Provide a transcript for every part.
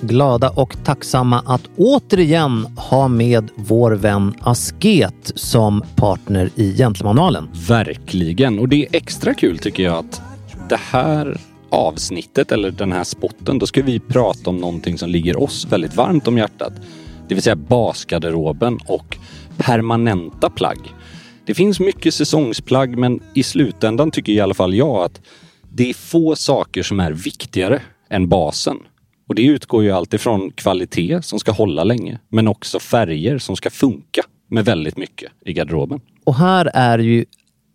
glada och tacksamma att återigen ha med vår vän Asket som partner i Gentlemanualen. Verkligen, och det är extra kul tycker jag att det här avsnittet eller den här spotten, då ska vi prata om någonting som ligger oss väldigt varmt om hjärtat. Det vill säga basgarderoben och permanenta plagg. Det finns mycket säsongsplagg men i slutändan tycker i alla fall jag att det är få saker som är viktigare än basen. Och det utgår ju alltid från kvalitet som ska hålla länge, men också färger som ska funka med väldigt mycket i garderoben. Och här är ju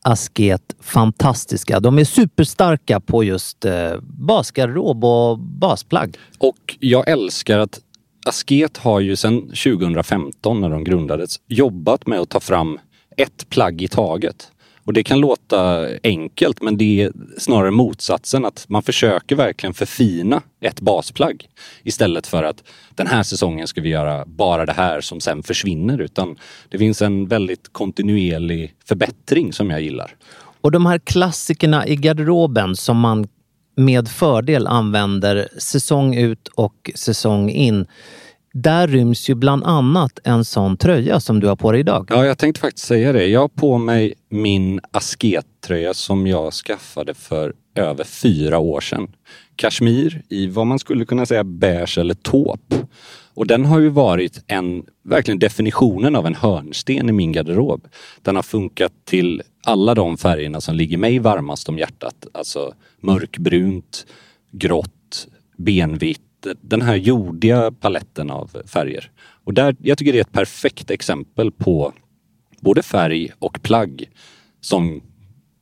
Asket fantastiska. De är superstarka på just eh, basgarderob och basplagg. Och jag älskar att Asket har ju sedan 2015 när de grundades jobbat med att ta fram ett plagg i taget. Och det kan låta enkelt men det är snarare motsatsen att man försöker verkligen förfina ett basplagg istället för att den här säsongen ska vi göra bara det här som sen försvinner utan det finns en väldigt kontinuerlig förbättring som jag gillar. Och de här klassikerna i garderoben som man med fördel använder säsong ut och säsong in där ryms ju bland annat en sån tröja som du har på dig idag. Ja, jag tänkte faktiskt säga det. Jag har på mig min askettröja som jag skaffade för över fyra år sedan. Kashmir i vad man skulle kunna säga beige eller taupe. Och den har ju varit en, verkligen definitionen av en hörnsten i min garderob. Den har funkat till alla de färgerna som ligger mig varmast om hjärtat. Alltså mörkbrunt, grått, benvitt den här jordiga paletten av färger. Och där, jag tycker det är ett perfekt exempel på både färg och plagg som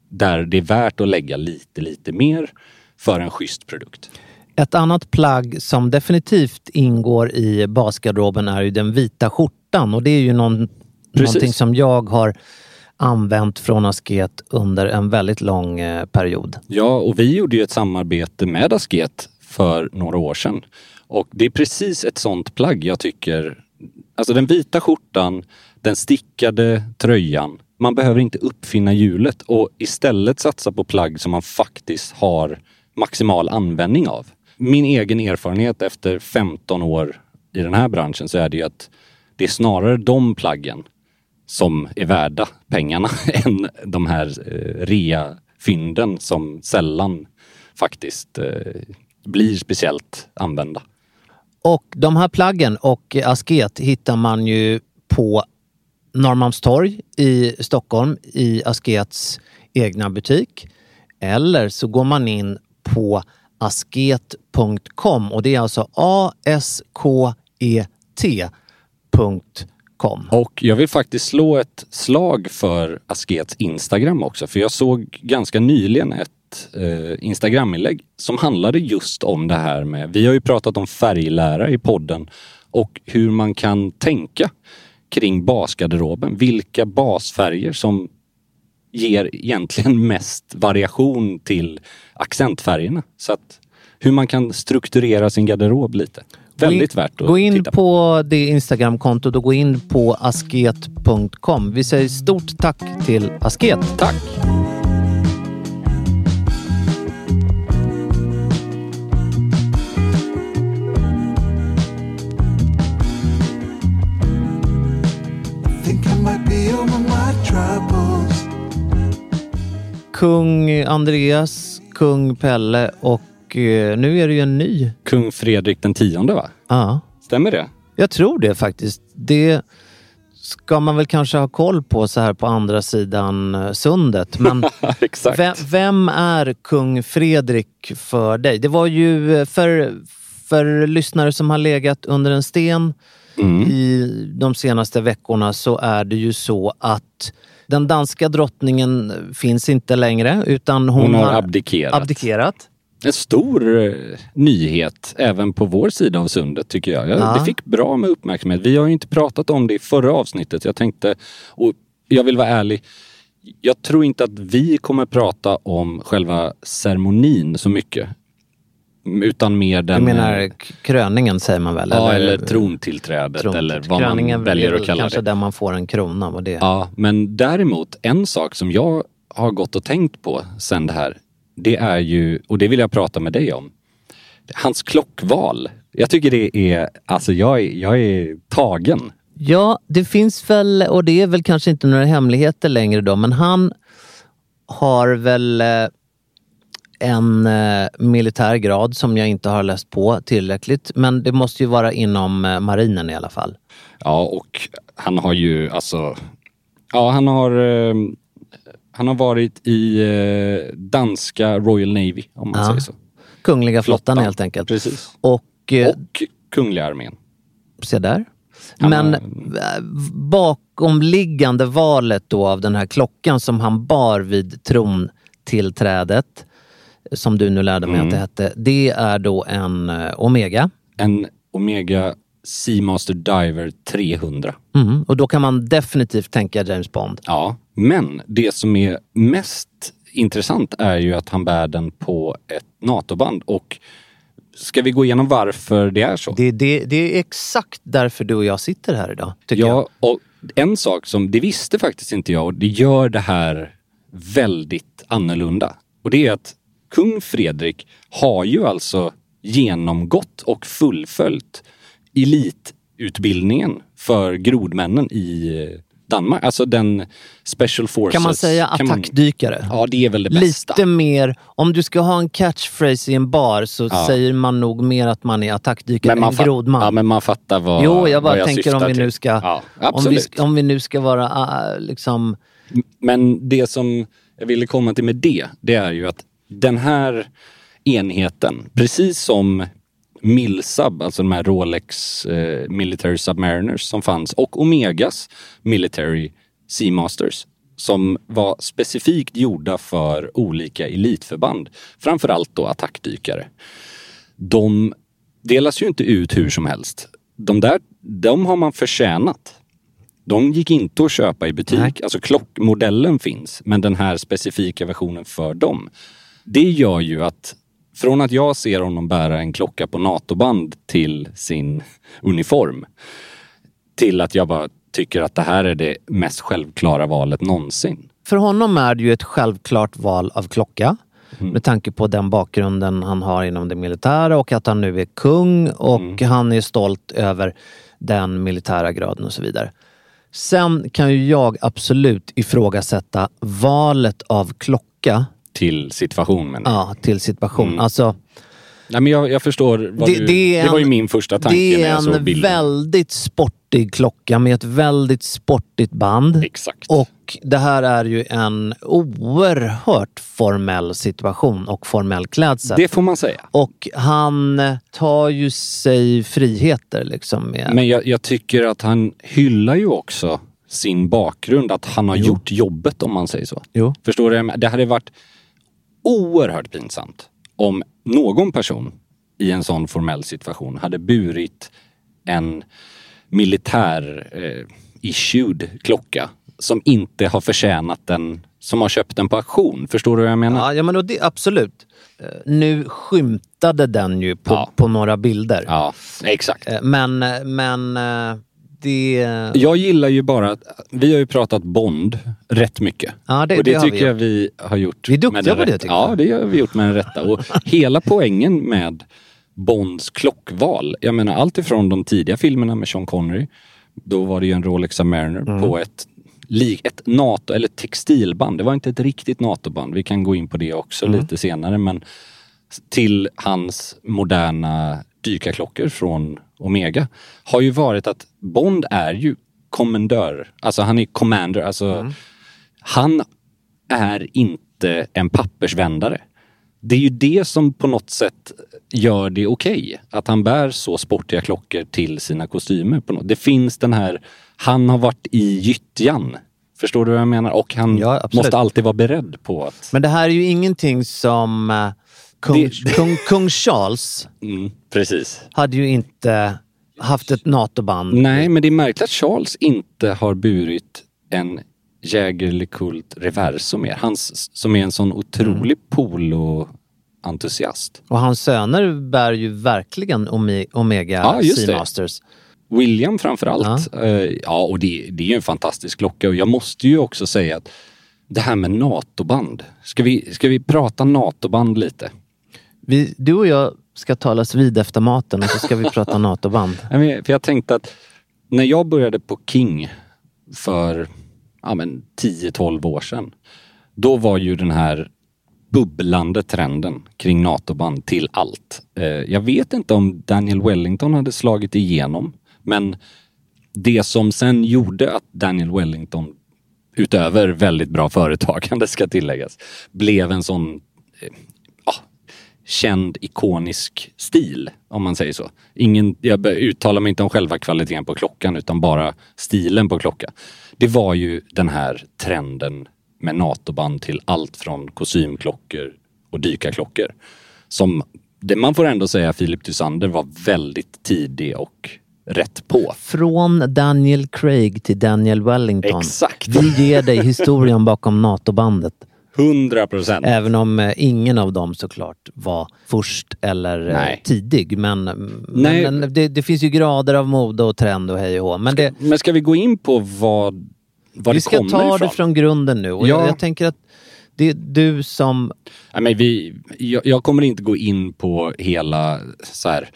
där det är värt att lägga lite, lite mer för en schysst produkt. Ett annat plagg som definitivt ingår i basgarderoben är ju den vita skjortan och det är ju någon, någonting som jag har använt från Asket under en väldigt lång eh, period. Ja, och vi gjorde ju ett samarbete med Asket för några år sedan. Och det är precis ett sånt plagg jag tycker. Alltså den vita skjortan, den stickade tröjan. Man behöver inte uppfinna hjulet och istället satsa på plagg som man faktiskt har maximal användning av. Min egen erfarenhet efter 15 år i den här branschen så är det ju att det är snarare de plaggen som är värda pengarna än de här eh, rea-fynden som sällan faktiskt eh, blir speciellt använda. Och de här plaggen och Asket hittar man ju på Norrmalmstorg i Stockholm i Askets egna butik. Eller så går man in på asket.com och det är alltså A-S-K-E-T.com. Och jag vill faktiskt slå ett slag för Askets Instagram också, för jag såg ganska nyligen ett eh, Instagraminlägg som handlade just om det här med, vi har ju pratat om färglära i podden och hur man kan tänka kring basgarderoben. Vilka basfärger som ger egentligen mest variation till accentfärgerna. Så att hur man kan strukturera sin garderob lite. Väldigt värt att. Gå in på, på det Instagramkontot och gå in på asket.com. Vi säger stort tack till Asket. Tack! Kung Andreas, kung Pelle och eh, nu är det ju en ny. Kung Fredrik den tionde va? Ja, Stämmer det? jag tror det faktiskt. Det ska man väl kanske ha koll på så här på andra sidan eh, sundet. Men vem, vem är kung Fredrik för dig? Det var ju eh, för, för lyssnare som har legat under en sten Mm. i de senaste veckorna så är det ju så att den danska drottningen finns inte längre utan hon, Hon har abdikerat. abdikerat. En stor eh, nyhet även på vår sida av sundet tycker jag. jag Ja. Det fick bra med uppmärksamhet. Vi har ju inte pratat om det i förra avsnittet. Jag tänkte, och jag vill vara ärlig, jag tror inte att vi kommer prata om själva ceremonin så mycket. Utan mer den... Jag menar k- kröningen säger man väl? ja, eller trontillträdet tron- eller vad kröningen man väljer att kalla kanske det. där man får en krona. Vad det. Ja, men däremot en sak som jag har gått och tänkt på sen det här. Det är ju, och det vill jag prata med dig om. Hans klockval. Jag tycker det är, alltså jag är, jag är tagen. Ja, det finns väl, och det är väl kanske inte några hemligheter längre då, men han har väl eh, en eh, militär grad som jag inte har läst på tillräckligt. Men det måste ju vara inom eh, marinen i alla fall. Ja, och han har ju alltså, ja han har, eh, han har varit i danska Royal Navy om man Ja. säger så. Kungliga flottan, Flottan. helt enkelt. Precis. Och, Och Kungliga armén. se där. Han Men har- bakomliggande valet då av den här klockan som han bar vid trontillträdet, som du nu lärde mig Mm. att det hette, det är då en eh, Omega. En Omega Seamaster Diver 300. Mm. Och då kan man definitivt tänka James Bond. Ja, men det som är mest intressant är ju att han bär den på ett NATO-band och ska vi gå igenom varför det är så? Det, det, det är exakt därför du och jag sitter här idag, tycker jag. Ja, och en sak som, det visste faktiskt inte jag och det gör det här väldigt annorlunda. Och det är att kung Fredrik har ju alltså genomgått och fullföljt elitutbildningen för grodmännen i Danmark. Alltså den Special Forces. Kan man säga kan man- attackdykare? Ja, det är väl det bästa. Lite mer, om du ska ha en catchphrase i en bar så Ja. säger man nog mer att man är attackdykare man än grodman. Ja, men man fattar vad jo, jag bara vad tänker om vi nu ska, Ja, om, vi, om vi nu ska vara ah, liksom... Men det som jag ville komma till med det, det är ju att den här enheten, precis som Milsub, alltså de här Rolex eh, Military Submariners som fanns och Omegas Military Seamasters som var specifikt gjorda för olika elitförband. Framförallt då attackdykare. De delas ju inte ut hur som helst. De där, de har man förtjänat. De gick inte att köpa i butik. Nej. Alltså klockmodellen finns, men den här specifika versionen för dem. Det gör ju att från att jag ser honom bära en klocka på NATO-band till sin uniform till att jag bara tycker att det här är det mest självklara valet någonsin. För honom är det ju ett självklart val av klocka. Mm. Med tanke på den bakgrunden han har inom det militära och att han nu är kung och Mm. han är stolt över den militära graden och så vidare. Sen kan ju jag absolut ifrågasätta valet av klocka Till situation menar jag. ja, till situation. Mm. Alltså, Nej, men jag, jag förstår. Det- du, det är det var ju en- min första tanke det när är jag såg en bilden. väldigt sportig klocka med ett väldigt sportigt band. Exakt. Och det här är ju en oerhört formell situation och formell klädsel. det får man säga. Och han tar ju sig friheter liksom. Med, Men jag, jag tycker att han hyllar ju också sin bakgrund, att han har Jo. gjort jobbet om man säger så. Jo. Förstår du? Det hade varit oerhört pinsamt om någon person i en sån formell situation hade burit en militär eh, issued klocka som inte har förtjänat den, som har köpt den på auktion. Förstår du vad jag menar? Ja, ja men det, absolut. Eh, Nu skymtade den ju på, Ja. på några bilder. Ja, exakt. Eh, Men, men eh, det... Jag gillar ju bara att vi har ju pratat Bond rätt mycket. Ja, det- och det, det har vi tycker jag vi har gjort. Vi är duktiga på det, tycker Ja, jag. det har vi gjort med den rätta. Och hela poängen med Bonds klockval, jag menar allt ifrån de tidiga filmerna med Sean Connery, då var det ju en Rolex Submariner Mm. på ett ett NATO eller textilband. Det var inte ett riktigt NATO-band. Vi kan gå in på det också Mm. lite senare. Men till hans moderna dykarklockor från Omega har ju varit att Bond är ju kommendör. Alltså han är commander. Alltså Mm. han är inte en pappersvändare. Det är ju det som på något sätt gör det okej. Att han bär så sportiga klockor till sina kostymer. På något. Det finns den här, han har varit i gyttjan. Förstår du vad jag menar? Och han Ja, måste alltid vara beredd på att... Men det här är ju ingenting som eh, kung, Det- kung, kung Charles Mm, precis. hade ju inte haft ett NATO-band. Nej, men det är märkligt att Charles inte har burit en Jäger LeCoultre Reverso mer. Hans, som är en sån otrolig polo-entusiast. Och hans söner bär ju verkligen Ome- Omega Ja. Seamasters. William framförallt. Ja, ja och det, det är ju en fantastisk klocka. Och jag måste ju också säga att det här med NATO-band. Ska vi, ska vi prata NATO-band lite? Vi, du och jag ska talas vid efter maten och så ska vi prata NATO-band. För jag tänkte att när jag började på King för ja, men 10-12 år sedan. Då var ju den här bubblande trenden kring NATO-band till allt. Eh, jag vet inte om Daniel Wellington hade slagit igenom. Men det som sen gjorde att Daniel Wellington, utöver väldigt bra företagande ska tilläggas, blev en sån känd ikonisk stil, om man säger så. Ingen, jag uttalar mig inte om själva kvaliteten på klockan utan bara stilen på klocka. Det var ju den här trenden med NATO-band till allt från kostymklockor och dykarklockor. Som det, man får ändå säga Philip Tysander var väldigt tidig och rätt på. Från Daniel Craig till Daniel Wellington. Exakt. Vi ger dig historien bakom NATO-bandet. 100 procent. Även om eh, ingen av dem såklart var först eller eh, Nej. tidig. Men, Nej. men, men det, det finns ju grader av mode och trend och hej och hå. Men det, Men ska vi gå in på vad, vad vi det ska kommer ta ifrån? det från grunden nu. Och Ja. jag, jag tänker att det är du som... Nej, men vi, jag, jag kommer inte gå in på hela så här,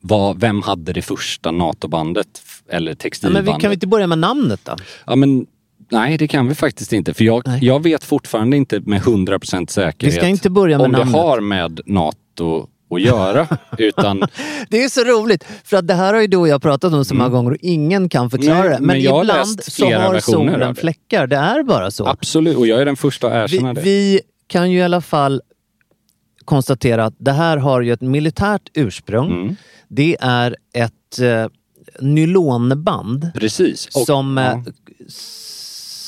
vad, vem hade det första NATO-bandet eller Ja, men textilbandet? vi, kan vi inte börja med namnet då? Ja, men, nej, det kan vi faktiskt inte. För jag, Nej. jag vet fortfarande inte med 100% säkerhet Vi ska inte börja med om namnet. det har med NATO att göra. utan, Det är så roligt, för att det här har ju du och jag pratat om så många gånger och ingen kan förklara Mm. Nej, det. Men, men ibland så har solen fläckar. Det är bara så. absolut, och jag är den första att Vi, erkänna det. vi kan ju i alla fall konstatera att det här har ju ett militärt ursprung. Mm. Det är ett eh, nylonband Precis. Och- som, eh, ja.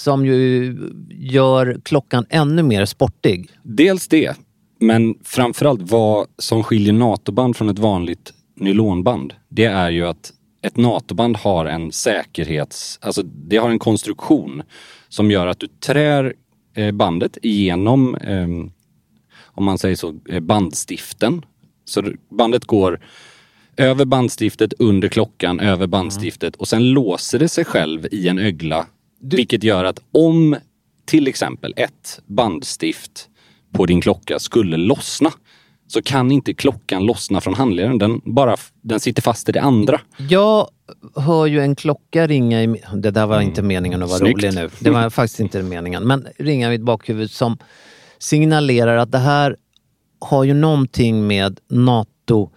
Som ju gör klockan ännu mer sportig. Dels det, men framförallt vad som skiljer NATO-band från ett vanligt nylonband. Det är ju att ett NATO-band har en säkerhets... Alltså det har en konstruktion som gör att du trär eh, bandet igenom, eh, om man säger så, eh, bandstiften. Så det- bandet går över bandstiftet, under klockan, över bandstiftet och sen låser det sig själv i en ögla. Vilket gör att om till exempel ett bandstift på din klocka skulle lossna så kan inte klockan lossna från handleden. Den, bara, den sitter fast i det andra. Jag hör ju en klocka ringa i... Det där var inte meningen att vara Snyggt. rolig nu. Det var faktiskt inte meningen. Men ringa i mitt bakhuvud som signalerar att det här har ju någonting med NATO,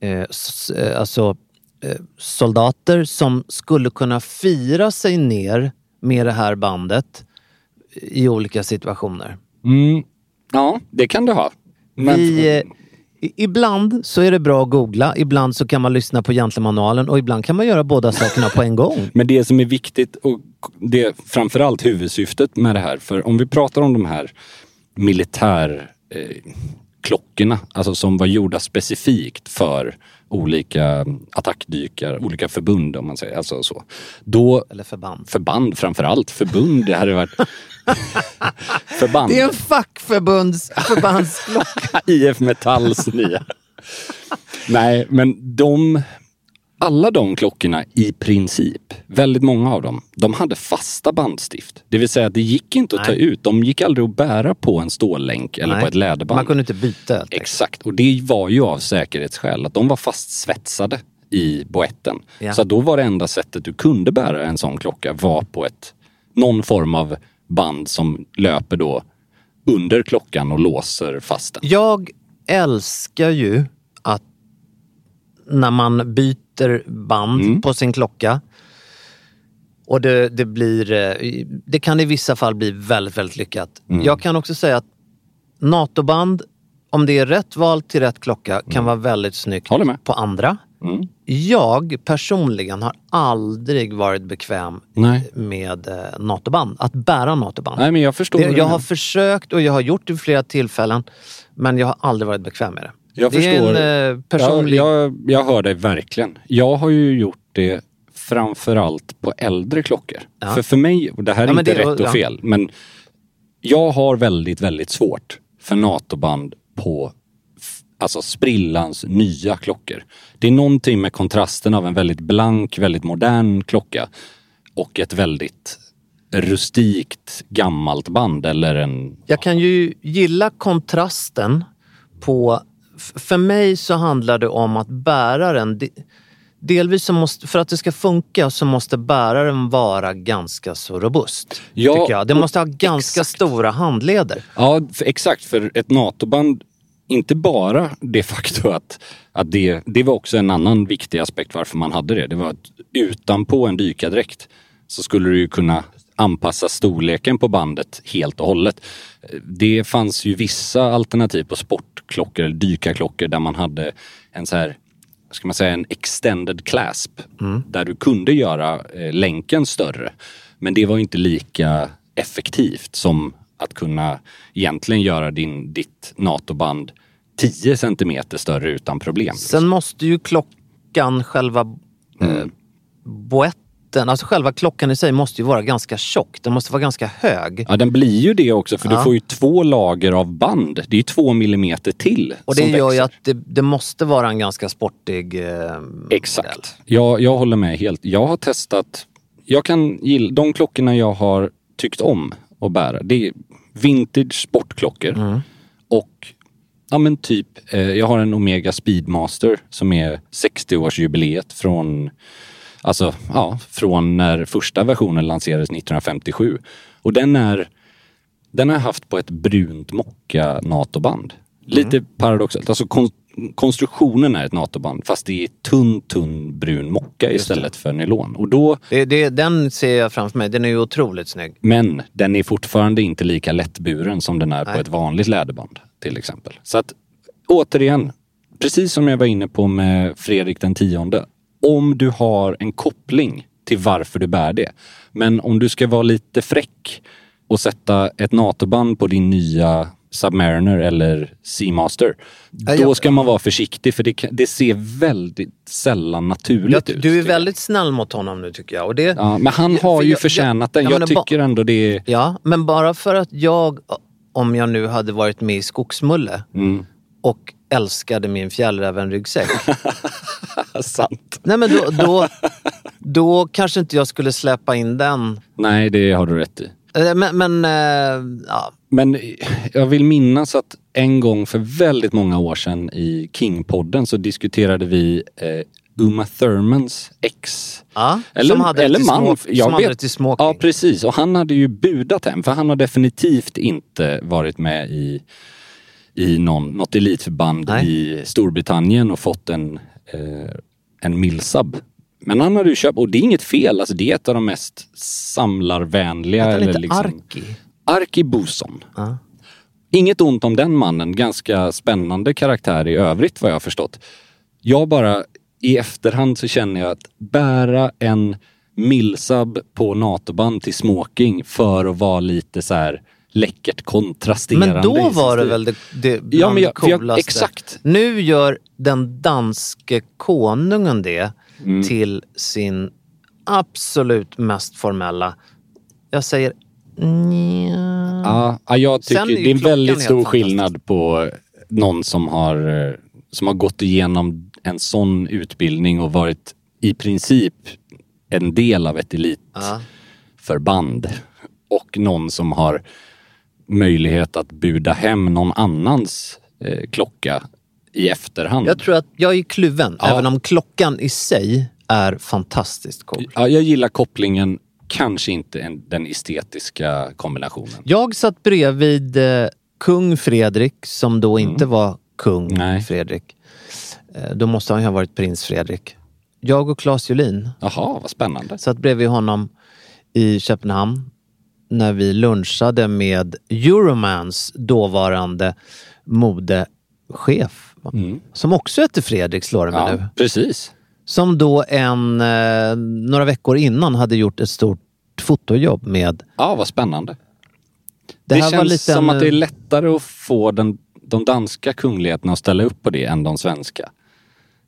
eh, eh, alltså eh, soldater som skulle kunna fira sig ner med det här bandet i olika situationer. Mm. Ja, det kan du ha. Men, Vi, eh, ibland så är det bra att googla, ibland så kan man lyssna på Gentlemanualen och ibland kan man göra båda sakerna på en gång. Men det som är viktigt och det är framförallt huvudsyftet med det här. För om vi pratar om de här militär eh, klockorna, alltså som var gjorda specifikt för olika attackdykare, olika förbund om man säger. Alltså så. Då, Eller förband. förband framförallt, förbund, det hade varit förband. Det är en fackförbunds förbandsklocka. IF Metalls nya. Nej, men de, alla de klockorna i princip, väldigt många av dem, de hade fasta bandstift. Det vill säga att det gick inte att ta Nej. ut. De gick aldrig att bära på en stålänk eller Nej, på ett läderband. Man kunde inte byta. Exakt, och det var ju av säkerhetsskäl att de var fast svetsade i boetten. Ja. Så då var det enda sättet du kunde bära en sån klocka var på ett någon form av band som löper då under klockan och låser fast den. Jag älskar ju när man byter band Mm. på sin klocka och det, det blir, eh, det kan i vissa fall bli väldigt, väldigt lyckat. Mm. Jag kan också säga att NATO-band, om det är rätt val till rätt klocka, kan vara väldigt snyggt Mm. På andra. Mm. Jag personligen har aldrig varit bekväm Nej. med eh, NATO-band, att bära NATO-band. Nej, men jag förstår. Det, jag har försökt och jag har gjort det vid flera tillfällen. Men jag har aldrig varit bekväm med det. Jag det förstår. är en eh, personlig... Jag, jag, jag hör dig verkligen. Jag har ju gjort det framförallt på äldre klockor. Ja. För för mig, och det här är Ja, inte det- rätt och ja. fel, men jag har väldigt, väldigt svårt för NATO-band på alltså sprillans nya klockor. Det är någonting med kontrasten av en väldigt blank, väldigt modern klocka och ett väldigt rustikt gammalt band eller en... Jag kan ju gilla kontrasten på... För mig så handlar det om att bäraren... de- Delvis så måste, för att det ska funka så måste bäraren vara ganska så robust. Ja, tycker jag. Det och- måste ha ganska exakt. stora handleder. Ja, för, exakt. För ett NATO-band, inte bara det faktum att, att det, det var också en annan viktig aspekt varför man hade det. Det var att utanpå en dykardräkt så skulle du ju kunna anpassa storleken på bandet helt och hållet. Det fanns ju vissa alternativ på sportklockor eller dykarklockor där man hade en så här ska man säga, en extended clasp. Där du kunde göra eh, länken större. Men det var inte lika effektivt som att kunna egentligen göra din, ditt NATO-band 10 centimeter större utan problem. Sen måste ju klockan, själva Mm. eh, boetten, alltså själva klockan i sig måste ju vara ganska tjock. Den måste vara ganska hög. Ja, den blir ju det också för Ja. du får ju två lager av band. Det är ju två millimeter till Och det gör ju att det, det måste vara en ganska sportig eh, modell. Exakt. Jag, jag håller med helt. Jag har testat, jag kan gilla, de klockorna jag har tyckt om att bära, det är vintage sportklockor. Mm. Och ja men typ, eh, jag har en Omega Speedmaster som är 60-årsjubileet från Alltså, ja, från när första versionen lanserades 1957. Och den är den har jag haft på ett brunt mocka NATO-band. Lite paradoxalt. Alltså kon konstruktionen är ett NATO-band fast det är tunn, tunn brun mocka istället för nylon. Och då, Det, det, den ser jag framför mig. Den är ju otroligt snygg. men den är fortfarande inte lika lättburen som den är på Nej. ett vanligt läderband till exempel. Så att återigen, precis som jag var inne på med Fredrik den tionde. Om du har en koppling till varför du bär det. Men om du ska vara lite fräck och sätta ett NATO-band på din nya Submariner eller Seamaster. Ja, Då ska man vara försiktig för det, kan- det ser väldigt sällan naturligt Jag, ut. du är tycker väldigt snäll mot honom nu tycker jag. Och det, ja. Ja, men han Ja, har ju jag- förtjänat jag- den. ja, Jag det ba- tycker ändå det är... men bara för att jag, om jag nu hade varit med i Skogsmulle Mm. och älskade min fjällrävenryggsäck. Sant. nej men då, då, då kanske inte jag skulle släppa in den. Nej, det har du rätt i. Eh, Men, men eh, ja. Men jag vill minnas att en gång för väldigt många år sedan i King-podden så diskuterade vi eh, Uma Thurmans ex. Ja, Eller, som hade eller man. små- jag som hade vet. det till smoking. Ja, precis. Och han hade ju budat hem för han har definitivt inte varit med i, i någon, något elitförband Nej. i Storbritannien och fått en, eh, en millsub. Men han hade ju köpt, och det är inget fel, alltså det är ett av de mest samlarvänliga. Att han eller liksom, Arki. Arki Boson. Ja. Inget ont om den mannen, ganska spännande karaktär i övrigt vad jag har förstått. Jag bara, i efterhand så känner jag att bära en millsub på NATO-band till smoking för att vara lite så här läckert kontrasterande. Men då var det väl det, det Ja, men jag- för jag- coolaste. exakt. Nu gör den danske konungen det Mm. till sin absolut mest formella. Jag säger nja. Ja, ja, jag tycker det är en väldigt stor skillnad på någon som har, eh, som har gått igenom en sån utbildning och varit i princip en del av ett elitförband. Ja. Och någon som har möjlighet att buda hem någon annans eh, klocka i efterhand. Jag tror att jag är kluven, Ja. även om klockan i sig är fantastiskt cool. Ja, jag gillar kopplingen kanske inte en, den estetiska kombinationen. Jag satt bredvid eh, kung Fredrik som då inte var kung Nej. Fredrik. Eh, då måste han ju ha varit prins Fredrik. Jag och Claes Julin Jaha, vad spännande. satt bredvid honom i Köpenhamn när vi lunchade med Euromans dåvarande modechef. Som också hette Fredrik, slår det mig nu. Ja, precis. Som då en, eh, några veckor innan hade gjort ett stort fotojobb med... Ja, vad spännande. Det, Det, här känns lite som en, att det är lättare att få den, de danska kungligheterna att ställa upp på det än de svenska.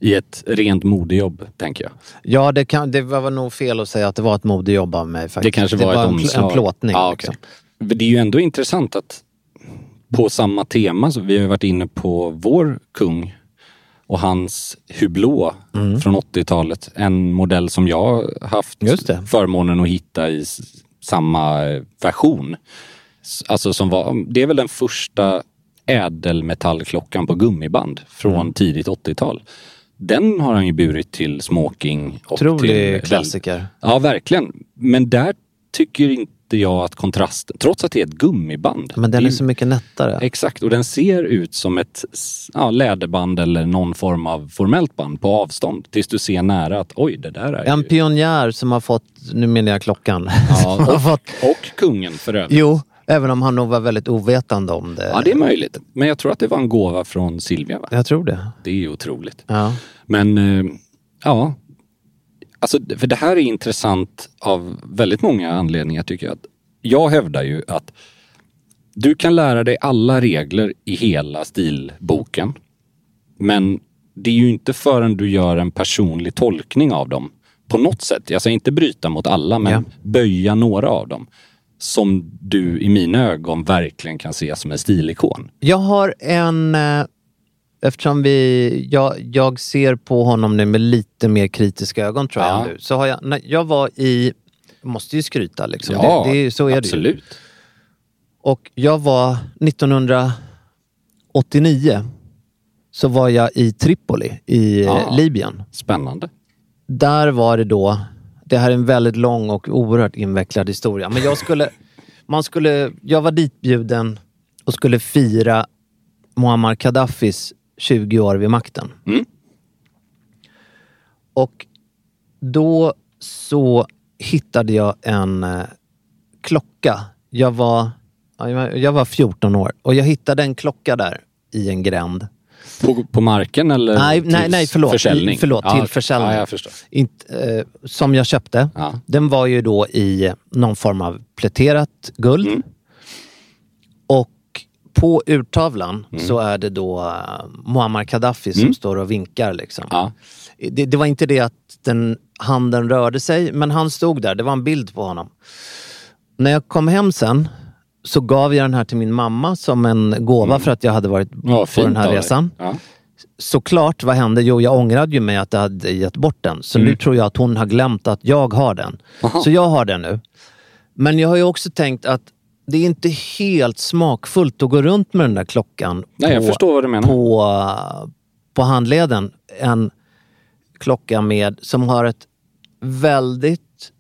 I ett rent modejobb, tänker jag. Ja, det, kan, det var nog fel att säga att det var ett modejobb av mig. Faktiskt. Det kanske var, en, ett pl- omslag. en plåtning. Ja, liksom. Det är ju ändå intressant att på samma tema, så vi har ju varit inne på vår kung och hans Hublot Mm. från 80-talet. En modell som jag haft det. förmånen att hitta i samma version. Alltså som var, det är väl den första ädelmetallklockan på gummiband från Mm. tidigt 80-tal. Den har han ju burit till smoking. Och till, Otrolig klassiker. Ja, verkligen. Men där tycker inte jag att kontrasten, trots att det är ett gummiband. Men den är så mycket nättare. Exakt, och den ser ut som ett ja, läderband eller någon form av formellt band på avstånd. Tills du ser nära att oj, det där är En ju... pionjär som har fått, nu menar jag klockan, Ja, har fått, Och kungen för övrigt. jo, även om han nog var väldigt ovetande om det. Ja, det är möjligt. Men jag tror att det var en gåva från Silvia. Va? Jag tror det. Det är ju otroligt. Ja. Men eh, ja, alltså, för det här är intressant av väldigt många anledningar tycker jag. Jag hävdar ju att du kan lära dig alla regler i hela stilboken. Men det är ju inte förrän du gör en personlig tolkning av dem på något sätt. Jag säger inte bryta mot alla, men Ja. böja några av dem. Som du i mina ögon verkligen kan se som en stilikon. Jag har en, eh, eftersom vi, jag, jag ser på honom nu med lite mer kritiska ögon tror jag Ja. nu. Så har jag, när jag var i, jag måste ju skryta liksom. Ja, det, det, så är det absolut. Och jag var 1989 så var jag i Tripoli i eh, Ja. Libyen. Spännande. Där var det då, det här är en väldigt lång och oerhört invecklad historia, men jag skulle, man skulle, jag var ditbjuden och skulle fira Muammar Gaddafis 20 år vid makten. Mm. Och då så hittade jag en eh, klocka. Jag var, ja, jag var- jag var 14 år och jag hittade en klocka där i en gränd. På, på marken eller Nej, till nej, nej, förlåt. försäljning? Förlåt, ja, till försäljning. Ja, jag förstår. Eh, som jag köpte. Ja. Den var ju då i någon form av pläterat guld. Mm. Och på urtavlan Mm. så är det då uh, Muammar Gaddafi som står och vinkar. Liksom. Ja. Det, det var inte det att den, handen rörde sig, men han stod där. Det var en bild på honom. När jag kom hem sen så gav jag den här till min mamma som en gåva för att jag hade varit Ja, på fint den här resan. Ja. Såklart, vad hände? Jo, jag ångrade ju mig att jag hade gett bort den. Så nu tror jag att hon har glömt att jag har den. Så jag har den nu. Men jag har ju också tänkt att det är inte helt smakfullt att gå runt med den där klockan Nej, menar. på, på handleden. En klocka med, som har ett väldigt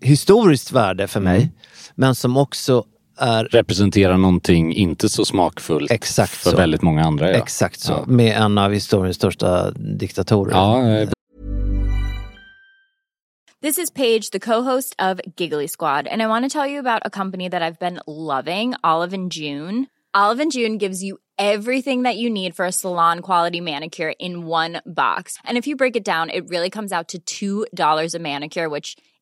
historiskt värde för mig. Mm. Men som också är Representerar någonting inte så smakfullt Exakt för så. väldigt många andra. Ja. exakt så. Ja. Med en av historiens största diktatorer. Ja, eh, This is Paige, the co-host of Giggly Squad, and I want to tell you about a company that I've been loving, Olive and June. Olive and June gives you everything that you need for a salon quality manicure in one box. And if you break it down, it really comes out to $2 a manicure, which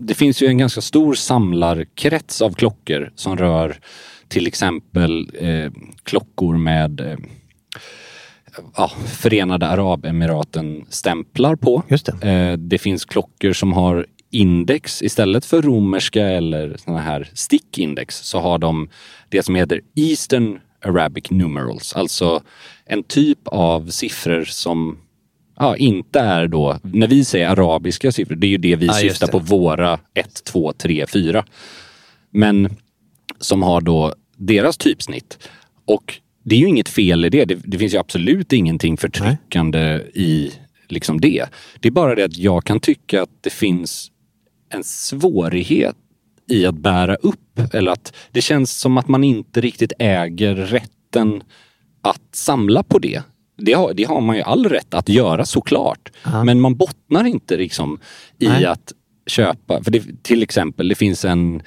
Det finns ju en ganska stor samlarkrets av klockor som rör till exempel eh, klockor med eh, ja, Förenade Arabemiraten stämplar på. Just det. Eh, det finns klockor som har index istället för romerska eller såna här stickindex så har de det som heter Eastern Arabic numerals, alltså en typ av siffror som ja, inte är då, när vi säger arabiska siffror, det är ju det vi Ja, syftar det. på, våra 1, 2, 3, 4. Men som har då deras typsnitt. Och det är ju inget fel i det. Det, det finns ju absolut ingenting förtryckande i liksom det. Det är bara det att jag kan tycka att det finns en svårighet i att bära upp eller att det känns som att man inte riktigt äger rätten att samla på det. Det har, det har man ju all rätt att göra såklart. Men man bottnar inte liksom i Nej. att köpa. För det, till exempel, det finns en...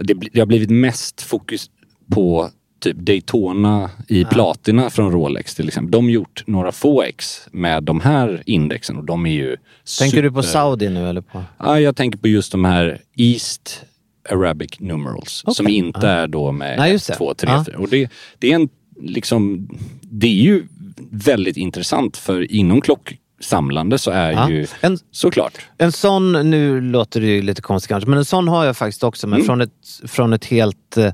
Det, det har blivit mest fokus på typ Daytona i platina från Rolex till exempel. De har gjort några få ex med de här indexen och de är ju Tänker du på super- Saudi nu eller på? Ja, jag tänker på just de här East Arabic numerals som Okej. inte är då med Nej, just det. 1, 2, 3, Ja. 4. Och det, det är en liksom, det är ju väldigt intressant för inom klocksamlande så är Ja. ju En, såklart. en sån, nu låter det ju lite konstigt kanske, men en sån har jag faktiskt också, men Mm. från, ett, från ett helt eh,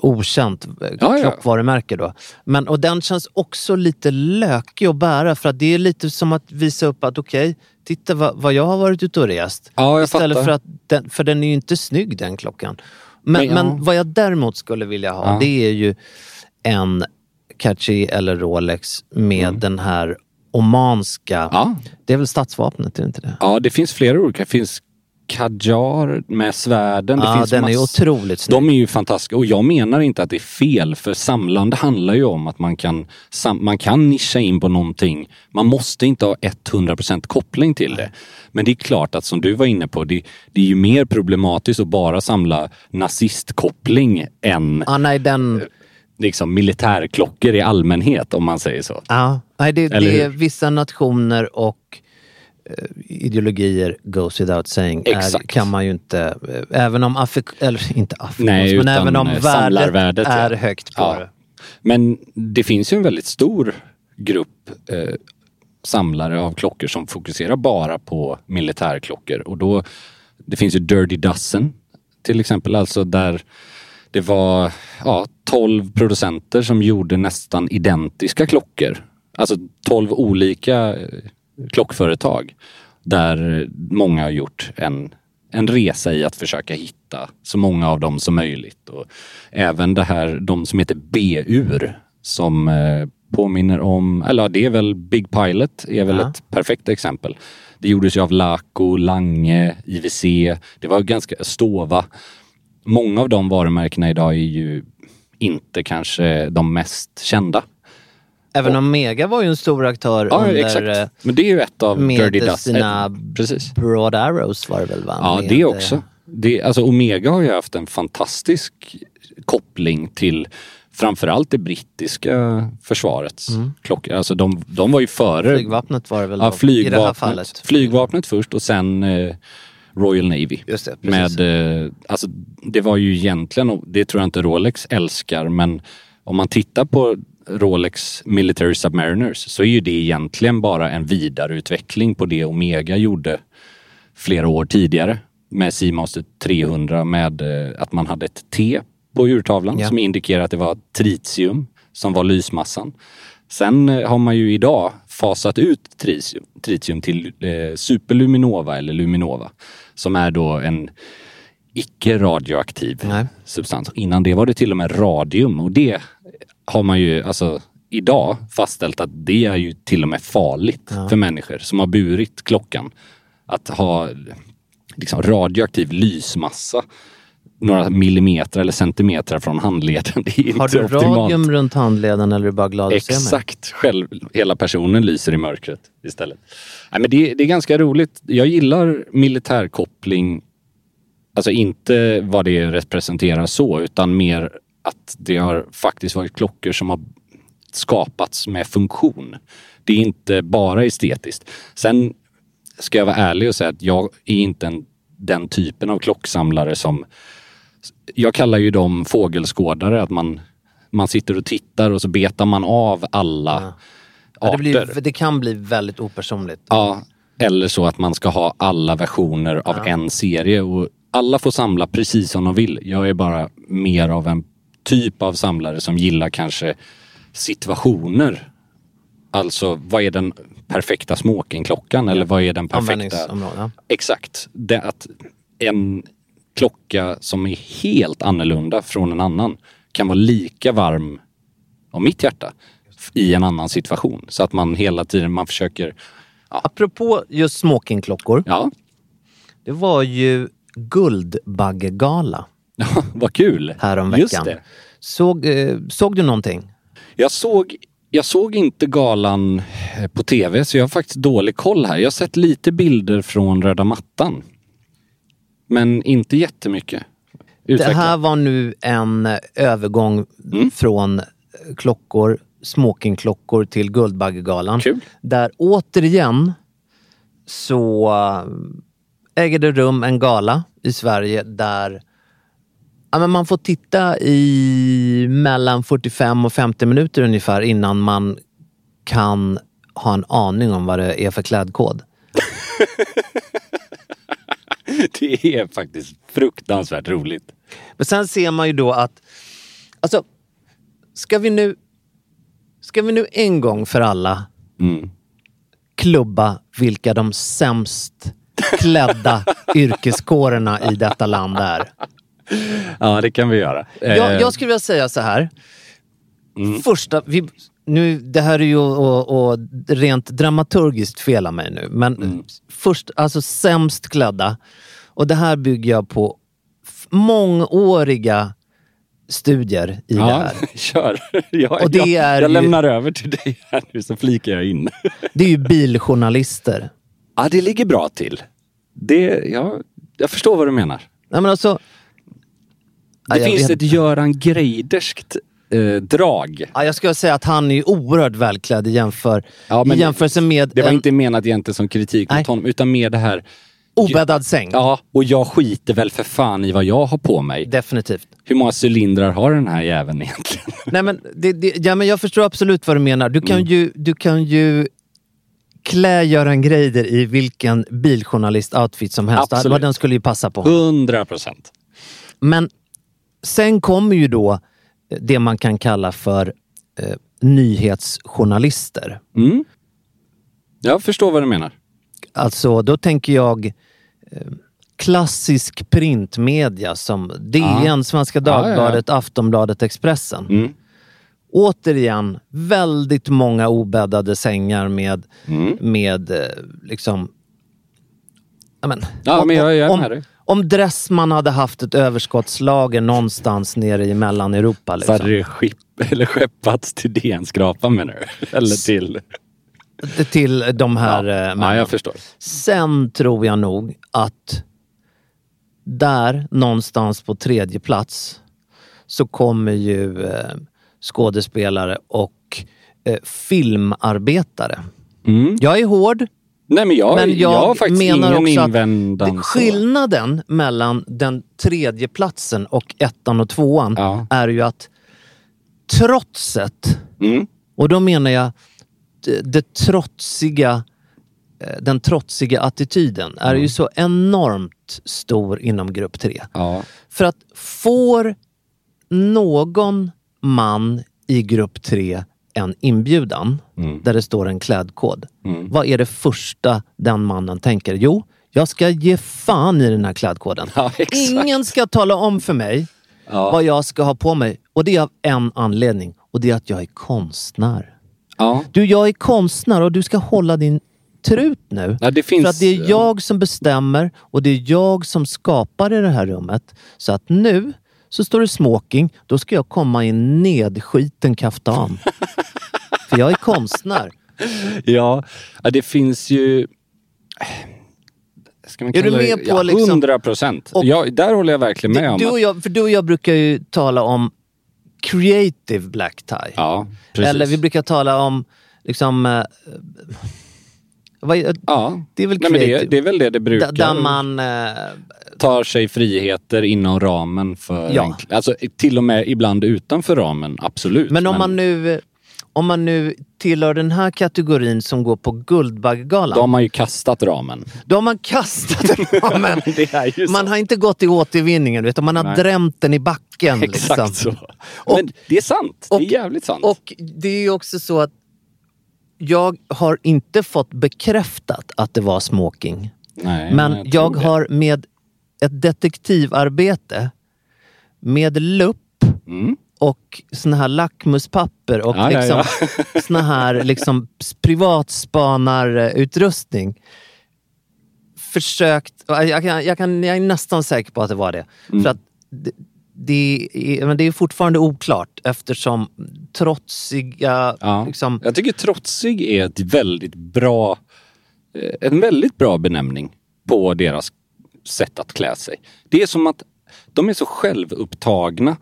okänt eh, Ja, klockvarumärke. Då. Men, och den känns också lite lökig att bära för att det är lite som att visa upp att okej, titta vad, vad jag har varit ute och rest. Ja, Istället fattar. för att den, för den är ju inte snygg den klockan. Men, Men men, ja. vad jag däremot skulle vilja ha, det är ju en Cartier eller Rolex med den här omanska... Mm. Ja. Det är väl statsvapnet, är det inte det? Ja, det finns flera olika. Det finns Kajar med svärden. Det Ja, finns den är mass- otroligt snygg. De är ju fantastiska och jag menar inte att det är fel för samlande handlar ju om att man kan, sam- man kan nischa in på någonting. Man måste inte ha 100% koppling till det. Men det är klart att som du var inne på, det, det är ju mer problematiskt att bara samla nazistkoppling än Ja, nej, den... liksom militärklockor i allmänhet om man säger så. Ja, nej, det, det är vissa nationer och eh, ideologier goes without saying. Är, kan man ju inte, eh, även om Afrik, eller inte Afrika, Nej, men även om eh, värdet, samlarvärdet, ja. är högt på Ja. det. Men det finns ju en väldigt stor grupp eh, samlare av klockor som fokuserar bara på militärklockor. Och då, det finns ju Dirty Dozen till exempel, alltså där det var ja, 12 producenter som gjorde nästan identiska klockor. Alltså 12 olika eh, klockföretag där många har gjort en, en resa i att försöka hitta så många av dem som möjligt. Och även det här, de som heter B-ur som eh, påminner om, eller det är väl Big Pilot är väl Ja. ett perfekt exempel. Det gjordes ju av Laco, Lange, IWC, det var ganska Stova. Många av de varumärkena idag är ju inte kanske de mest kända. Även Omega var ju en stor aktör Ja, under... exakt. eh, Men det är ju ett av med Dirty Dust. sina Precis. Broad Arrows var det väl va? Ja, Med, det eh, också. Det, alltså Omega har ju haft en fantastisk koppling till framförallt det brittiska försvarets klockor. Alltså de, de var ju före Mm. Flygvapnet var det väl ja, då, i flygvapnet, det här fallet. flygvapnet först och sen eh, Royal Navy. Just det, precis. Med, eh, alltså, det var ju egentligen, det tror jag inte Rolex älskar, men om man tittar på Rolex Military Submariners så är ju det egentligen bara en vidareutveckling på det Omega gjorde flera år tidigare med Seamaster 300 med eh, att man hade ett T på urtavlan Ja. som indikerar att det var tritium som var lysmassan. Sen eh, har man ju idag fasat ut tritium, tritium till eh, superluminova eller luminova som är då en icke radioaktiv Nej. substans. Innan det var det till och med radium och det har man ju alltså idag fastställt att det är ju till och med farligt för människor som har burit klockan. Att ha liksom radioaktiv lysmassa några millimeter eller centimeter från handleden. Det är inte Har du optimalt. radium runt handleden eller är du bara glad att se mig? Exakt, själv, hela personen lyser i mörkret istället. Nej, men det, det är ganska roligt. Jag gillar militärkoppling, alltså inte vad det representerar så, utan mer att det har faktiskt varit klockor som har skapats med funktion. Det är inte bara estetiskt. Sen ska jag vara ärlig och säga att jag är inte en, den typen av klocksamlare som jag kallar ju dem fågelskådare, att man, man sitter och tittar och så betar man av alla Ja, det, arter. blir, det kan bli väldigt opersonligt. Ja, eller så att man ska ha alla versioner av en serie och alla får samla precis som de vill. Jag är bara mer av en typ av samlare som gillar kanske situationer. Alltså, vad är den perfekta smokingklockan eller vad är den perfekta... Ja. Exakt. Det att en klocka som är helt annorlunda från en annan kan vara lika varm om mitt hjärta i en annan situation. Så att man hela tiden man försöker... Apropå just smokingklockor. Ja, Det var ju Guldbaggegala vad kul! häromveckan. Just det. Såg, eh, såg du någonting? Jag såg, jag såg inte galan eh, på tv så jag har faktiskt dålig koll här. Jag har sett lite bilder från röda mattan. Men inte jättemycket. Utveckla. Det här var nu en eh, övergång Mm. från eh, klockor, smokingklockor till Guldbaggegalan. Kul. Där återigen så äh, äger det rum en gala i Sverige där ja, men man får titta i mellan 45 och 50 minuter ungefär innan man kan ha en aning om vad det är för klädkod. Det är faktiskt fruktansvärt roligt. Men sen ser man ju då att, alltså, ska vi nu, ska vi nu en gång för alla Mm. klubba vilka de sämst klädda yrkeskårerna i detta land är? Ja, det kan vi göra. Jag, Eh, jag skulle vilja säga så här. Mm. Första, vi, nu, det här är ju och, och rent dramaturgiskt fel av mig nu, men Mm. först, alltså sämst klädda. Och det här bygger jag på mångåriga studier i det Ja, här. kör. Jag, Och det jag, är jag ju- lämnar över till dig här nu så flikar jag in. Det är ju biljournalister. Ja, det ligger bra till. Det, ja, jag förstår vad du menar. Nej, men alltså, Ja, Det jag finns ett Göran Greiderskt eh, drag. ja, jag skulle säga att han är ju oerhört välklädd i, jämför, Ja, i jämförelse med Det var en inte menat egentligen som kritik Nej. mot honom, utan med det här... obäddad säng. Ja, och jag skiter väl för fan i vad jag har på mig. Definitivt. Hur många cylindrar har den här jäveln egentligen? Nej, men det, det, ja, men jag förstår absolut vad du menar. Du kan, Mm. ju, du kan ju klä Göran Greider i vilken biljournalist-outfit som helst. Absolut. Den skulle ju passa på. Hundra procent. Men sen kommer ju då det man kan kalla för eh, nyhetsjournalister. Mm. Jag förstår vad du menar. Alltså, då tänker jag klassisk printmedia som DN, Svenska ja, ja. Dagbladet, Aftonbladet, Expressen. Mm. Återigen, väldigt många obäddade sängar med, Mm. med eh, liksom... Ja, men, Ja, om, men jag- jag om, om Dressman hade haft ett överskottslager någonstans nere i Mellaneuropa. Så Liksom. hade det skepp, eller skeppats till DN-skrapan menar du? Eller till... Till de här Ja, ja. ja, männen. jag förstår. Sen tror jag nog att där någonstans på tredje plats så kommer ju eh, skådespelare och eh, filmarbetare. Mm. Jag är hård, Nej men jag, men jag, jag har faktiskt menar ingen också att det, så. skillnaden mellan den tredje platsen och ettan och tvåan Ja. är ju att trotset, Mm. och då menar jag det, trotsiga, eh, den trotsiga attityden är Mm. ju så enormt stor inom grupp tre. Ja. För att får någon man i grupp tre en inbjudan Mm. där det står en klädkod. Vad är det första den mannen tänker? Jo, jag ska ge fan i den här klädkoden. Ja. Ingen ska tala om för mig Ja. vad jag ska ha på mig. Och det är av en anledning. Och det är att jag är konstnär. Ja. Du, jag är konstnär och du ska hålla din trut nu. Ja, det finns- För att det är jag som bestämmer och det är jag som skapar i det här rummet. Så att nu så står det smoking, då ska jag komma i en nedskiten kaftan. För jag är konstnär. Ja, det finns ju... Ska man Är du med det? på liksom- 100 procent. Ja, där håller jag verkligen med Du, om. du, och jag, för du och jag brukar ju tala om creative black tie. Ja. Eller vi brukar tala om liksom... Eh, vad, ja. det är väl Nej, men det, creative. det är väl det det brukar. där, man... Eh, tar sig friheter inom ramen för... Ja. En, alltså till och med ibland utanför ramen, absolut. men om man nu... Om man nu tillhör den här kategorin som går på Guldbaggegalan. Då har man ju kastat ramen. Då har man kastat ramen. Man har inte gått i återvinningen, du. man har Nej. drämt den i backen. Exakt liksom. så. Men det är sant. och- det är jävligt sant. Och det är ju också så att jag har inte fått bekräftat att det var smoking. Nej, Men jag jag, har med ett detektivarbete, med lupp Mm. Och såna här lackmuspapper och Ja, ja, liksom, ja. såna här liksom privatspanarutrustning försökt, jag, kan, jag, kan, jag är nästan säker på att det var det. Mm. För att det, det, är, men det är fortfarande oklart eftersom trotsiga... Ja. Liksom, Jag tycker trotsig är ett väldigt bra, eh, en väldigt bra benämning på deras sätt att klä sig. Det är som att de är så självupptagna,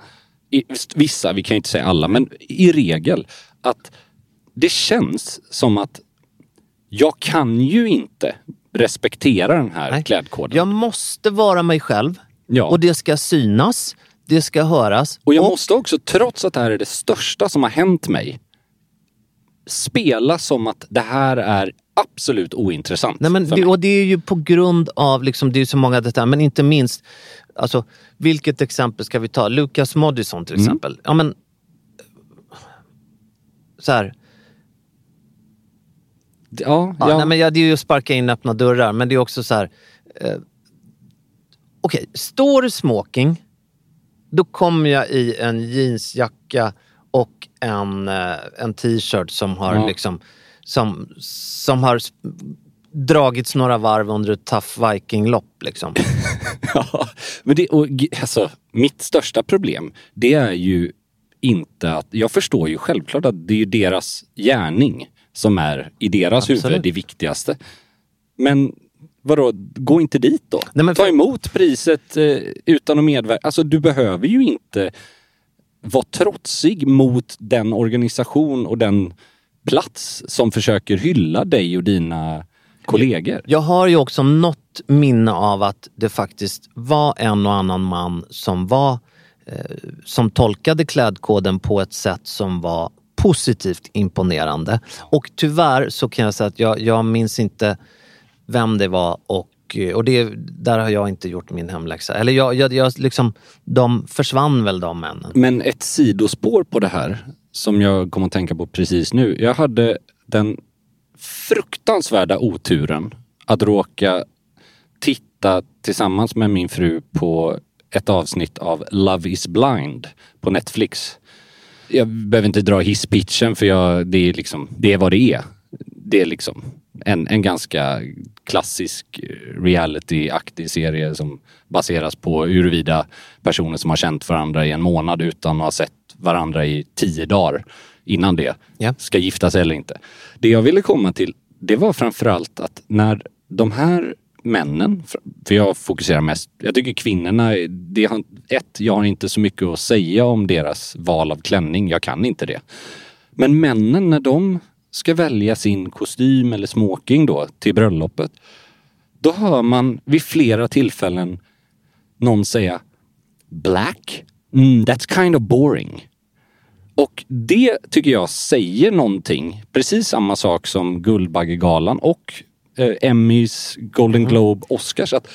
vissa, vi kan ju inte säga alla, men i regel, att det känns som att jag kan ju inte respektera den här Nej. klädkoden. jag måste vara mig själv Ja. och det ska synas, det ska höras. Och jag måste också, trots att det här är det största som har hänt mig, spela som att det här är absolut ointressant. Nej, men det, och det är ju på grund av, liksom, det är så många detaljer, men inte minst, alltså, vilket exempel ska vi ta? Lukas Moodysson till Mm. exempel. Ja, men, så här, Ja, ja, ja. Nej, men ja, det är ju att sparka in öppna dörrar, men det är också så här. Eh, Okej, står det smoking, då kommer jag i en jeansjacka och en, eh, en t-shirt som har Ja. liksom som, som har dragits några varv under ett tough viking-lopp. Liksom. Ja, men det, och, alltså, mitt största problem, det är ju inte att... Jag förstår ju självklart att det är ju deras gärning som är i deras Absolut. huvud det viktigaste. Men vadå, gå inte dit då. Nej, Ta emot priset eh, utan att medverka. Alltså du behöver ju inte vara trotsig mot den organisation och den plats som försöker hylla dig och dina kollegor. Jag har ju också något minne av att det faktiskt var en och annan man som var eh, som tolkade klädkoden på ett sätt som var positivt imponerande. Och tyvärr så kan jag säga att jag, jag minns inte vem det var och, eh, och det, där har jag inte gjort min hemläxa. Eller jag, jag, jag liksom, de försvann väl de männen. Men ett sidospår på det här som jag kom att tänka på precis nu. Jag hade den fruktansvärda oturen att råka titta tillsammans med min fru på ett avsnitt av Love is blind på Netflix. Jag behöver inte dra hisspitchen för jag, det, är liksom, det är vad det är. Det är liksom en, en ganska klassisk reality-aktig serie som baseras på huruvida personer som har känt varandra i en månad utan att ha sett varandra i tio dagar innan det Ja. ska gifta sig eller inte. Det jag ville komma till, det var framförallt att när de här männen, för jag fokuserar mest, jag tycker kvinnorna, det har, ett, jag har inte så mycket att säga om deras val av klänning, jag kan inte det. Men männen när de ska välja sin kostym eller smoking då till bröllopet, då hör man vid flera tillfällen någon säga Black? Mm, that's kind of boring. Och det tycker jag säger någonting. Precis samma sak som Guldbaggegalan och eh, Emmys, Golden Globe, Oscars. Att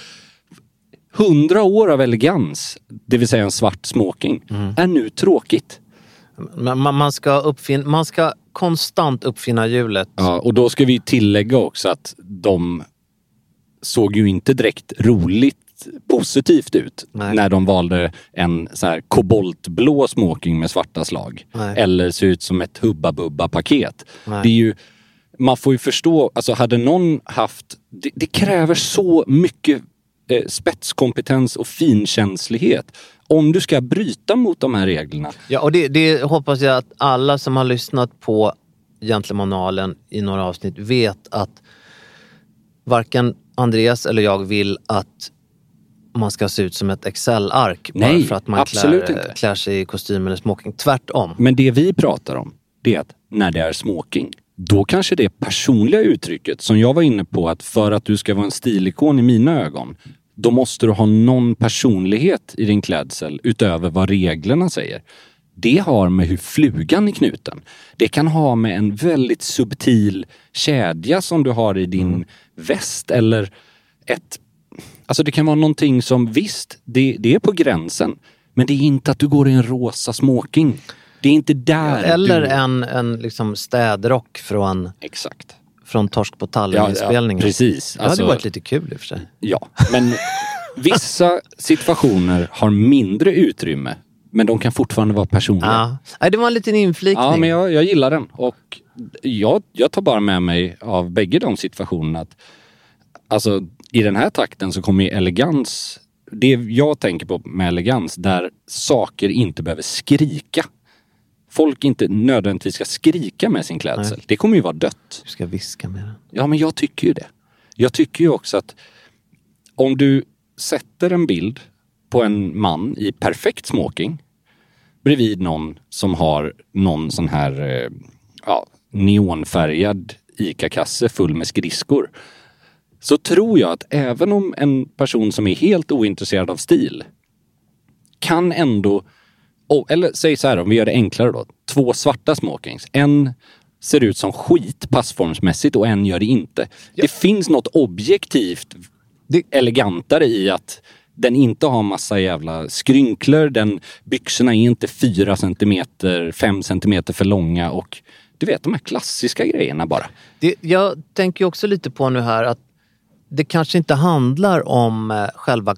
hundra år av elegans, det vill säga en svart smoking, är nu tråkigt. Man, man, ska uppfin- man ska konstant uppfinna hjulet. Ja, och då ska vi tillägga också att de såg ju inte direkt roligt positivt ut Nej. när de valde en så här koboltblå smoking med svarta slag. Nej. Eller ser ut som ett Hubba Bubba paket. Nej. Det är ju, man får ju förstå, alltså hade någon haft, det, det kräver så mycket eh, spetskompetens och finkänslighet om du ska bryta mot de här reglerna. Ja, och det, det hoppas jag att alla som har lyssnat på Gentlemanalen i några avsnitt vet att varken Andreas eller jag vill att man ska se ut som ett Excel-ark bara Nej, för att man klär, klär sig i kostym eller smoking. Tvärtom. Men det vi pratar om, det är att när det är smoking, då kanske det personliga uttrycket som jag var inne på att för att du ska vara en stilikon i mina ögon, då måste du ha någon personlighet i din klädsel utöver vad reglerna säger. Det har med hur flugan är knuten. Det kan ha med en väldigt subtil kedja som du har i din väst eller ett Alltså det kan vara någonting som visst, det, det är på gränsen. Men det är inte att du går i en rosa smoking. Det är inte där Eller du... en, en liksom städrock från, Exakt. från Torsk på Ja, ja, Tallinn-inspelningen. precis. Det hade Alltså- varit lite kul i och för sig. Ja, men vissa situationer har mindre utrymme. Men de kan fortfarande vara personliga. Ja. Det var en liten inflikning. Ja, men jag, jag gillar den. Och jag, jag tar bara med mig av bägge de situationerna att alltså, i den här takten så kommer ju elegans, det jag tänker på med elegans, där saker inte behöver skrika. Folk inte nödvändigtvis ska skrika med sin klädsel. Nej. Det kommer ju vara dött. Du ska viska med den. Ja, men jag tycker ju det. Jag tycker ju också att om du sätter en bild på en man i perfekt smoking bredvid någon som har någon sån här eh, ja, neonfärgad ICA-kasse full med skridskor. Så tror jag att även om en person som är helt ointresserad av stil kan ändå, eller säg så här om vi gör det enklare då. Två svarta smokings. En ser ut som skit passformsmässigt och en gör det inte. Det finns något objektivt elegantare i att den inte har massa jävla skrynklor. Den, byxorna är inte fyra centimeter, fem centimeter för långa och du vet de här klassiska grejerna bara. Det, jag tänker också lite på nu här att det kanske inte handlar om eh, själva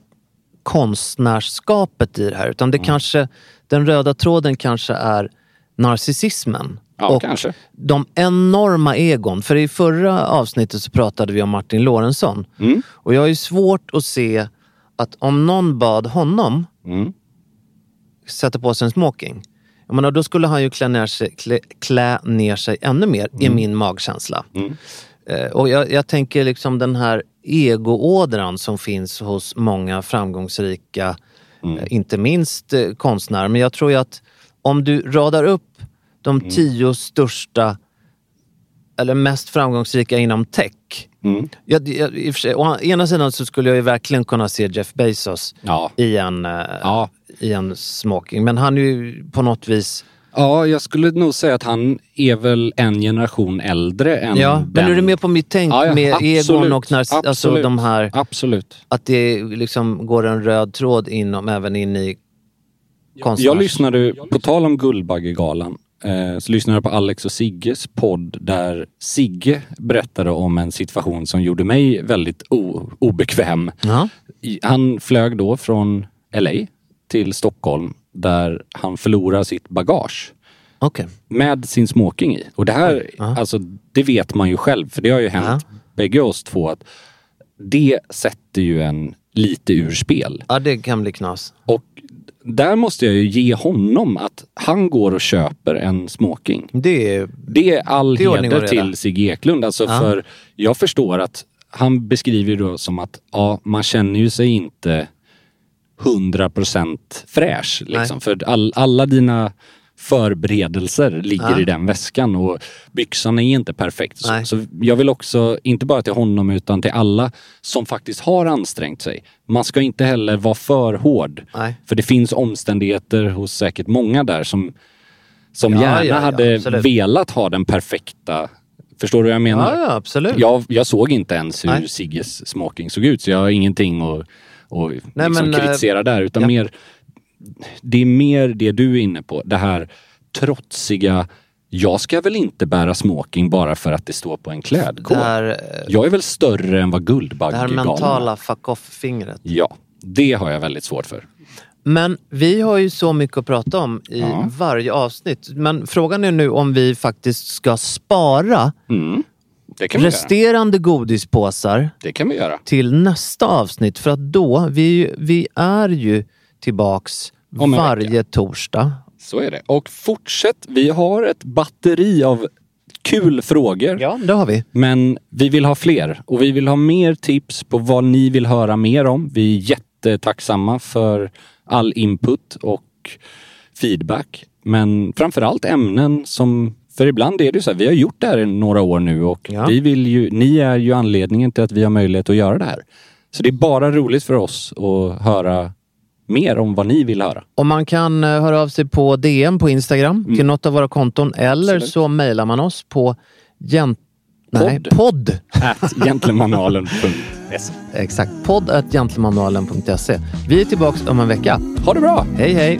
konstnärskapet i det här utan det Mm. kanske, den röda tråden kanske är narcissismen. Ja, och kanske. de enorma egon. För i förra avsnittet så pratade vi om Martin Lorentzon. Mm. Och jag har ju svårt att se att om någon bad honom Mm. sätta på sig en smoking. Jag menar, då skulle han ju klä ner sig, klä, klä ner sig ännu mer, i Mm. min magkänsla. Eh, och jag, jag tänker liksom den här egoådran som finns hos många framgångsrika, Mm. eh, inte minst eh, konstnärer. Men jag tror ju att om du radar upp de Mm. tio största eller mest framgångsrika inom tech. Mm. Jag, jag, sig, å ena sidan så skulle jag ju verkligen kunna se Jeff Bezos Ja. i, en, eh, Ja. i en smoking. Men han är ju på något vis... Ja, jag skulle nog säga att han är väl en generation äldre än Ja, den. men är du med på mitt tänk Ja, ja, med absolut. egon och alltså Absolut. de här... Absolut. Att det liksom går en röd tråd inom, även in i konstnärs... Jag lyssnade, på tal om Guldbaggegalan, eh, så lyssnade jag på Alex och Sigges podd där Sigge berättade om en situation som gjorde mig väldigt obekväm. Ja. Han flög då från LA till Stockholm där han förlorar sitt bagage. Okay. Med sin smoking i. Och det här, Ja. alltså det vet man ju själv, för det har ju hänt bägge oss två att det sätter ju en lite ur spel. Ja, det kan bli knas. Och där måste jag ju ge honom att han går och köper en smoking. Det är... Det är all Det heder till Sigge Eklund. Alltså Ja. för jag förstår att han beskriver då som att ja, man känner ju sig inte 100% fräsch. Liksom. För all, alla dina förberedelser ligger Ja. i den väskan och byxan är inte perfekt. Så, så jag vill också, inte bara till honom utan till alla som faktiskt har ansträngt sig. Man ska inte heller vara för hård. Nej. För det finns omständigheter hos säkert många där som, som Ja, gärna ja, hade absolut. velat ha den perfekta Förstår du vad jag menar? Ja, ja, absolut. Jag, jag såg inte ens hur Nej. Sigges smoking såg ut så jag har ingenting att, att liksom men, eh, kritisera där utan ja. mer Det är mer det du är inne på. Det här trotsiga Jag ska väl inte bära smoking bara för att det står på en klädkod. Här, eh, Jag är väl större än vad det här Guldbaggegalan är. mentala fuck off-fingret. Ja, det har jag väldigt svårt för. Men vi har ju så mycket att prata om i Ja. varje avsnitt. Men frågan är nu om vi faktiskt ska spara Mm. Det kan vi göra. resterande godispåsar Det kan vi göra. till nästa avsnitt. För att då, vi, vi är ju tillbaks varje vecka. torsdag. Så är det. Och fortsätt. Vi har ett batteri av kul frågor. Ja, det har vi. Men vi vill ha fler och vi vill ha mer tips på vad ni vill höra mer om. Vi är jättetacksamma för all input och feedback. Men framförallt ämnen som, för ibland är det ju så här, vi har gjort det här i några år nu och Ja. vi vill ju, ni är ju anledningen till att vi har möjlighet att göra det här. Så det är bara roligt för oss att höra mer om vad ni vill höra. Och man kan eh, höra av sig på DM på Instagram till något av våra konton eller Mm. Absolut. så mejlar man oss på gent... Nej, Podd. At gentlemanualen.se Exakt, podd at gentlemanualen.se. Vi är tillbaks om en vecka. Ha det bra! Hej hej!